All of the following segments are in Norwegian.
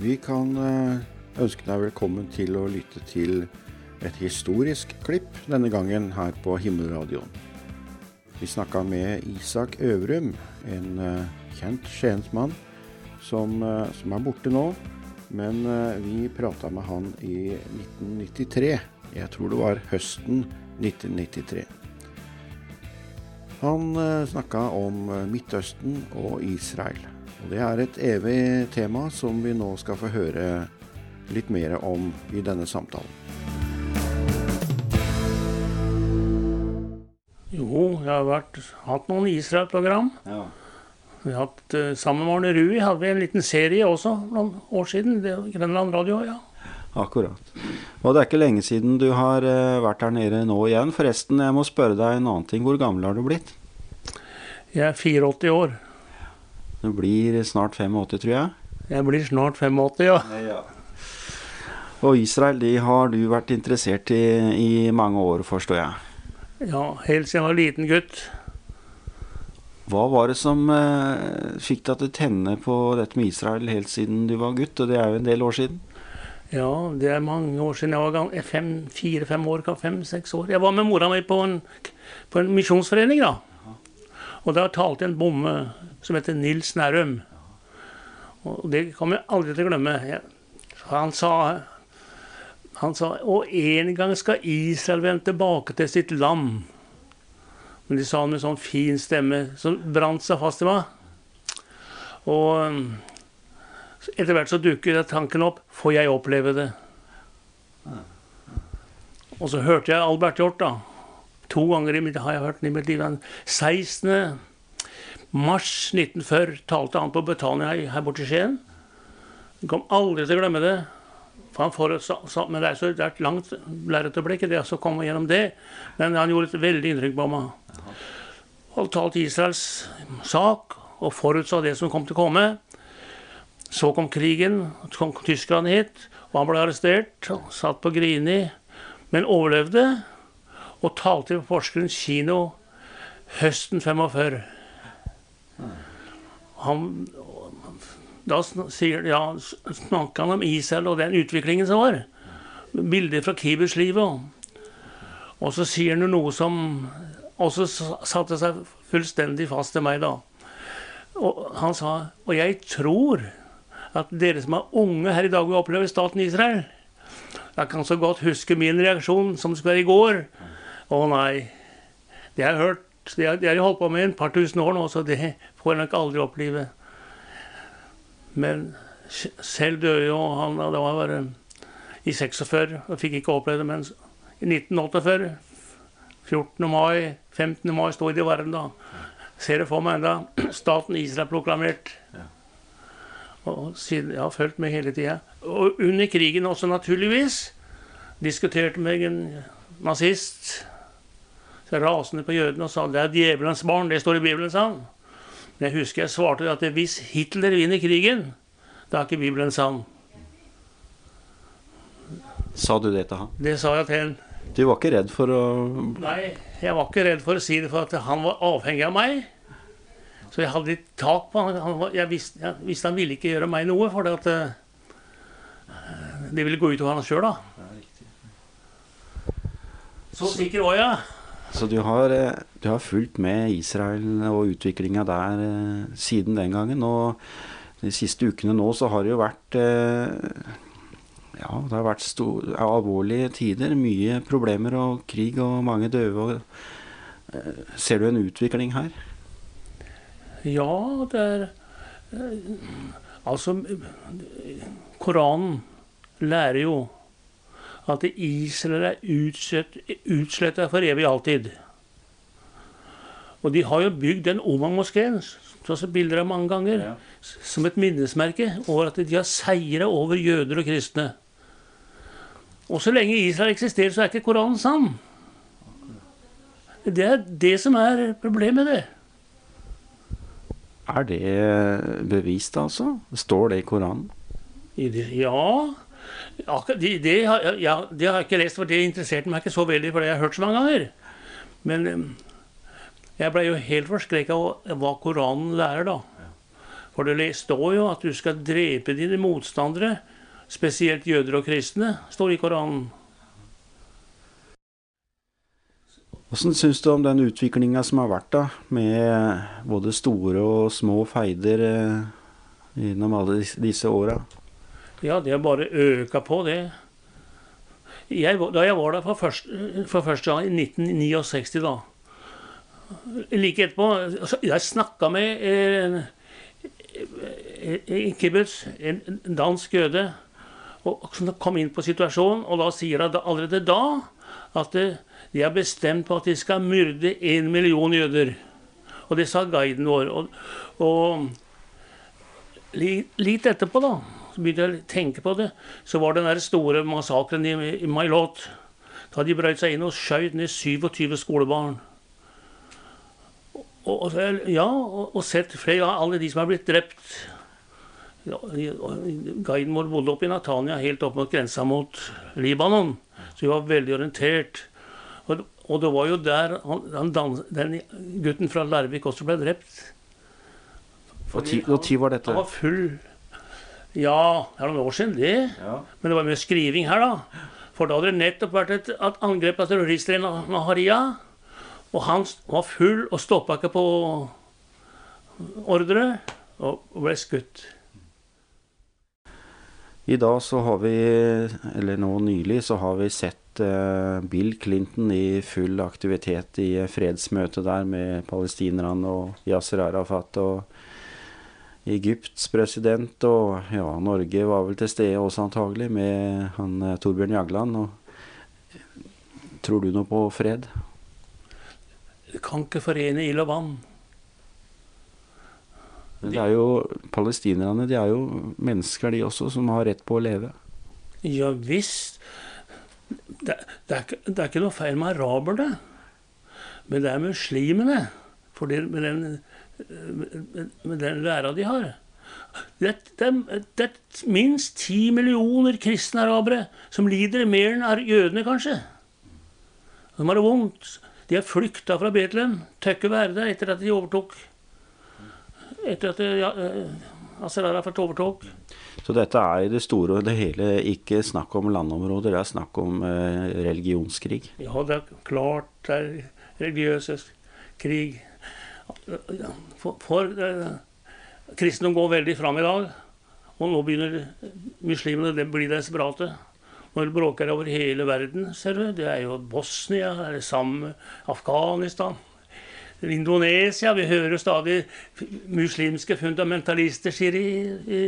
Vi kan eh, ønske deg velkommen til å lytte til et historisk klipp, denne gangen her på Himmelradioen. Vi snakka med Isak Øvrum, en eh, kjent skiensmann som, eh, som er borte nå. Men vi prata med han i 1993. Jeg tror det var høsten 1993. Han snakka om Midtøsten og Israel. Og Det er et evig tema som vi nå skal få høre litt mer om i denne samtalen. Jo, jeg har vært, hatt noen Israel-program. Ja. Vi har hatt, uh, Sammen med Arne Rui hadde vi en liten serie også noen år siden. Det, Grenland Radio, ja. Akkurat. Og det er ikke lenge siden du har uh, vært her nede nå igjen. Forresten, jeg må spørre deg en annen ting. Hvor gammel har du blitt? Jeg er 84 år. Du blir snart 85, tror jeg. Jeg blir snart 85, ja. ja. Og Israel, de har du vært interessert i i mange år, forstår jeg. Ja, helt siden jeg var liten gutt. Hva var det som eh, fikk deg til å tenne på dette med Israel helt siden du var gutt? Og det er jo en del år siden? Ja, det er mange år siden. Jeg var fire-fem år, fem-seks år. Jeg var med mora mi på en, på en misjonsforening, da. Og da talte en bomme som heter Nils Nærum. Og det kommer jeg aldri til å glemme. Han sa, han sa Og en gang skal Israel vende tilbake til sitt land. Men de sa han med sånn fin stemme som brant seg fast i meg. Og etter hvert så dukker tanken opp får jeg oppleve det? Og så hørte jeg Albert Hjort, da. To ganger i har jeg hørt liv. 16. mars 1940 talte han på Betania her borte i Skien. Jeg kom aldri til å glemme det. For han forutsa, men det er, så, det er et langt lerret det å komme gjennom det. Men han gjorde et veldig inntrykk på meg. Han talte Israels sak og forutsa det som kom til å komme. Så kom krigen, så kom tyskerne hit, og han ble arrestert. Satt på Grini, men overlevde og talte på Porsgrunn kino høsten 45. Han, da sier, ja, snakka han om Israel og den utviklingen som var. Bilder fra kibutzlivet. Og så sier han noe som også satte seg fullstendig fast til meg da. Og han sa Og jeg tror at dere som er unge her i dag, og opplever staten Israel. Jeg kan så godt huske min reaksjon som skulle være i går. Å nei. Det har jeg hørt. Det har jeg holdt på med et par tusen år nå, så det får jeg nok aldri oppleve. Men selv døde jo han da Det var bare i 46 og fikk ikke oppleve det. Men i 1948, 14. mai, 15. mai, sto i det verden da. Ser det for meg enda. Staten Israel proklamert. Og siden, Jeg har fulgt med hele tida. Og under krigen også, naturligvis. Diskuterte med en nazist rasende på jødene og sa det er djevelens barn. Det står i Bibelen, sa han. Men jeg husker jeg svarte at hvis Hitler vinner krigen, da er ikke Bibelen sann. Sa du det til han? Det sa jeg til han. Du var ikke redd for å Nei, jeg var ikke redd for å si det, for at han var avhengig av meg. Så jeg hadde litt tak på han. han var, jeg, visste, jeg, visste, han ville ikke gjøre meg noe, for det, at, uh, det ville gå utover han sjøl, da. Så sikker var jeg. Så du har, eh, du har, fulgt med Israel og utviklinga der eh, siden den gangen. Og de siste ukene nå så har det jo vært eh, Ja, det har vært stor, alvorlige tider. Mye problemer og krig og mange døde. Og, ser du en utvikling her? Ja, det er Altså, Koranen lærer jo at Israel er utsletta for evig alltid. Og de har jo bygd den Omang-moskeen, som bilder av mange ganger, ja. som et minnesmerke over at de har seira over jøder og kristne. Og så lenge Israel eksisterer, så er ikke Koranen sann. Det er det som er problemet, det. Er det bevist, altså? Står det i Koranen? Ja. Det, det, ja, det, har jeg ikke lest, for det interesserte meg ikke så veldig, for det har jeg hørt så mange ganger. Men jeg ble jo helt forskrekka av hva Koranen lærer, da. For det står jo at du skal drepe dine motstandere, spesielt jøder og kristne, står i Koranen. Hvordan syns du om den utviklinga som har vært, da, med både store og små feider eh, gjennom alle disse åra? Ja, det har bare øka på, det. Jeg, da jeg var der for første, for første gang i 1969, da Like etterpå altså, Jeg snakka med en, en kibbutz, en dansk jøde, og som kom inn på situasjonen, og da sier han allerede da at de har bestemt på at de skal myrde én million jøder. Og det sa guiden vår. Og, og litt etterpå, da, så begynte jeg å tenke på det, så var det den der store massakren i, i Mailot. Da de brøt seg inn og skjøt ned 27 skolebarn. Og, og, ja, og, og sett flere av alle de som har blitt drept. Ja, guiden vår bodde oppe i Natania, helt opp mot grensa mot Libanon. Så vi var veldig orientert. Og, og det var jo der han, han, den gutten fra Larvik også ble drept. Når var dette? Han var full Ja, det er noen år siden, det. Ja. Men det var mye skriving her, da. For da hadde det nettopp vært et, angrep av terrorister i Naharia. Og han var full og stoppa ikke på ordre, og ble skutt. I dag så har vi, eller nå nylig, så har vi sett Eh, Bill Clinton i full aktivitet i fredsmøtet der med palestinerne og Yasir Arafat og Egypts president. Og ja, Norge var vel til stede også antagelig med han eh, Torbjørn Jagland. Og, tror du noe på fred? Du kan ikke forene ild og vann. Men det er jo palestinerne de er jo mennesker, de også, som har rett på å leve. Ja visst det, det, er det, er ikke, noe feil med araberne, men det er muslimene. For det, med, den, med, den læra de har. Det, det, er minst ti millioner kristne arabere som lider mer enn jødene, kanskje. De har det vondt. De har flykta fra Betlehem. Tør ikke være der etter at de overtok. Etter at ja, eh, Asser Arafat overtok. Så dette er i det store og det hele ikke snakk om landområder, det er snakk om eh, religionskrig? Ja, det er klart det er religiøs krig. For, for eh, kristendom går veldig fram i dag. Og nå begynner muslimene å bli desperate. Når det bråker over hele verden, ser du. Det er jo Bosnia, det er det samme Afghanistan. Indonesia. Vi hører stadig muslimske fundamentalister sier i, i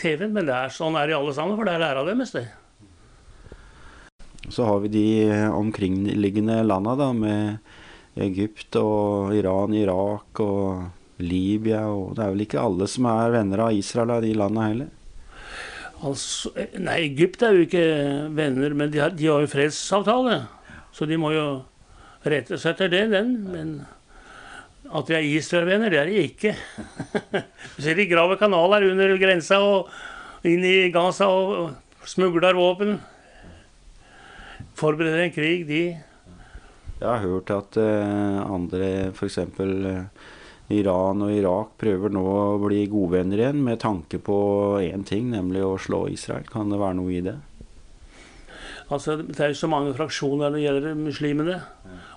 TV-en, men det er sånn er de alle sammen, for det er læra deres, det. Så har vi de omkringliggende landa, da, med Egypt og Iran, Irak og Libya. Og det er vel ikke alle som er venner av Israel av de landene heller? Altså, nei, Egypt er jo ikke venner, men de har, de har jo fredsavtale. Så de må jo rette seg etter det, den. Men at de er Israel-venner, det er de ikke. Du ser de graver kanaler under grensa og inn i Gaza og smugler våpen. Forbereder en krig, de. Jeg har hørt at uh, andre, f.eks. Eh, Iran og Irak, prøver nå å bli godvenner igjen med tanke på én ting, nemlig å slå Israel. Kan det være noe i det? Altså, Det er jo så mange fraksjoner når det gjelder muslimene.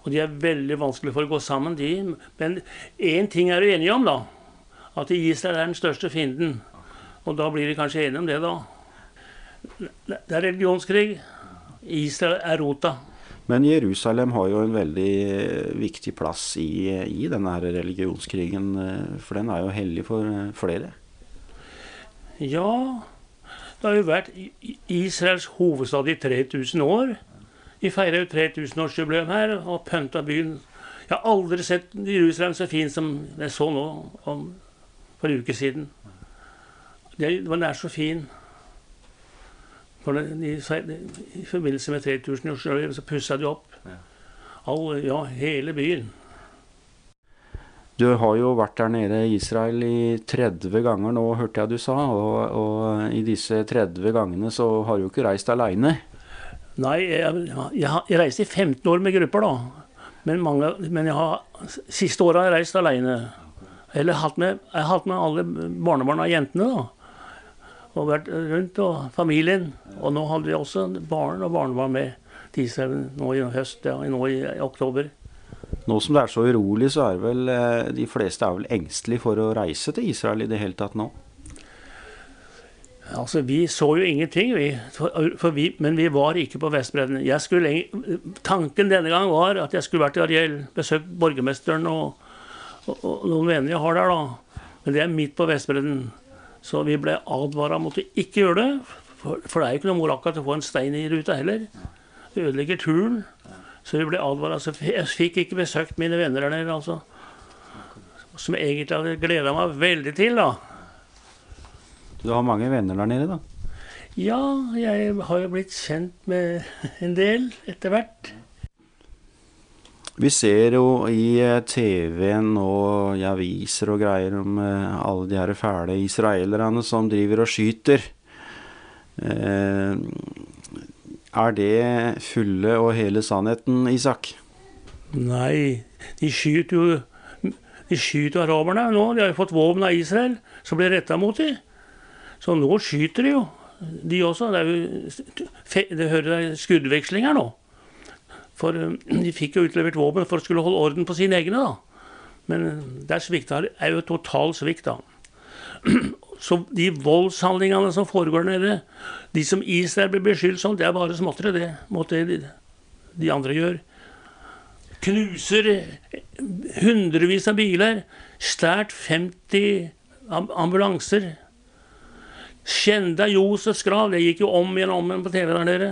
Og de er veldig vanskelig for å gå sammen, de. Men én ting er du enige om, da. At Israel er den største fienden. Og da blir de kanskje enige om det, da. Det er religionskrig. Israel er rota. Men Jerusalem har jo en veldig viktig plass i, i denne religionskrigen. For den er jo hellig for flere. Ja, det har jo vært Israels hovedstad i 3000 år. Vi feirer jo 3000-årsjubileum her og pynta byen. Jeg har aldri sett Jerusalem så fin som jeg så nå om, for en uke siden. Den er så fin. Det, i, I forbindelse med 3000-årsjubileet så pussa de opp all, ja, hele byen. Du har jo vært der nede i Israel i 30 ganger nå, hørte jeg du sa. Og, og i disse 30 gangene så har du jo ikke reist aleine. Nei, jeg, jeg, jeg reiste i 15 år med grupper, da. Men, mange, men jeg har, siste året har jeg reist aleine. Eller hatt med, jeg har hatt med alle barnebarna og jentene, da. Og vært rundt, og familien. Og nå hadde vi også barn og barnebarn med til Israel nå i høst, ja, nå i, oktober. Nå som det er så urolig, så er vel eh, de fleste er vel engstelige for å reise til Israel i det hele tatt nå? Altså, Vi så jo ingenting, vi, for vi, men vi var ikke på Vestbredden. tanken denne gang var at jeg skulle vært i Ariel, besøkt borgermesteren og, og, og, noen venner jeg har der. da. Men det er midt på Vestbredden. Så vi ble advara mot å ikke gjøre det. For, for, det er jo ikke noe moro akkurat å få en stein i ruta heller. Det ødelegger turen. Så vi ble advara. Så jeg fikk ikke besøkt mine venner der nede, altså. Som jeg egentlig hadde gleda meg veldig til, da. Du har mange venner der nede, da? Ja, jeg har jo blitt kjent med en del etter hvert. Vi ser jo i eh, TV-en og i aviser og greier om eh, alle de her fæle israelerne som driver og skyter. Eh, er det fulle og hele sannheten, Isak? Nei, de skyter jo de skyter araberne nå. De har jo fått våpen av Israel som blir retta mot dem. Så nå skyter de jo, de også. Det, er jo, det hører skuddvekslinger nå. For eh, de fikk jo utlevert våpen for å skulle holde orden på sine egne, da. Men eh, der svikta er jo total svikt, da. Så de voldshandlingene som foregår nede, de som Israel blir beskyldt som, det er bare småtteri, det, mot det de andre gjør. Knuser hundrevis av biler. Stjålet 50 ambulanser. Skjenda Josefs grav. Det gikk jo om igjen og om igjen på TV der nede.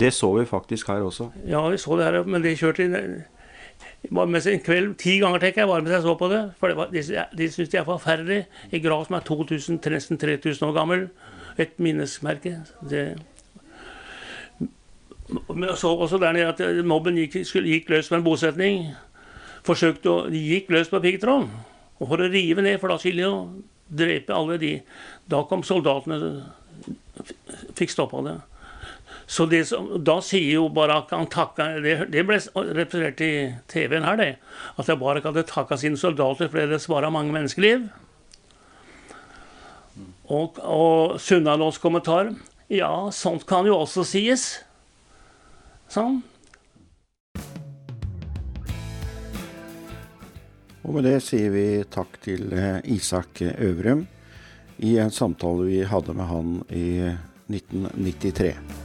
Det så vi faktisk her også. Ja, vi så det her, men det kjørte inn var med seg en kveld, Ti ganger tenker jeg var med seg så på det. For det var, de, de syns de er forferdelig. En grav som er 2000, nesten 3000 år gammel. Et minnesmerke. Det men jeg så også der nede at mobben gikk, gikk løs på en bosetning. Forsøkte å, De gikk løs på piggtråden. For å rive ned, for da skulle de drepe alle de Da kom soldatene Fikk stoppa det. Så som, Da sier jo Barak han takka, det, det ble representert i TV-en her, det. At Barak hadde takka sine soldater fordi det svara mange menneskeliv. Og, og Sunnalås kommentar Ja, sånt kan jo også sies. Sånn. Og med det sier vi takk til eh, Isak Øvrum i en samtale vi hadde med han i 1993.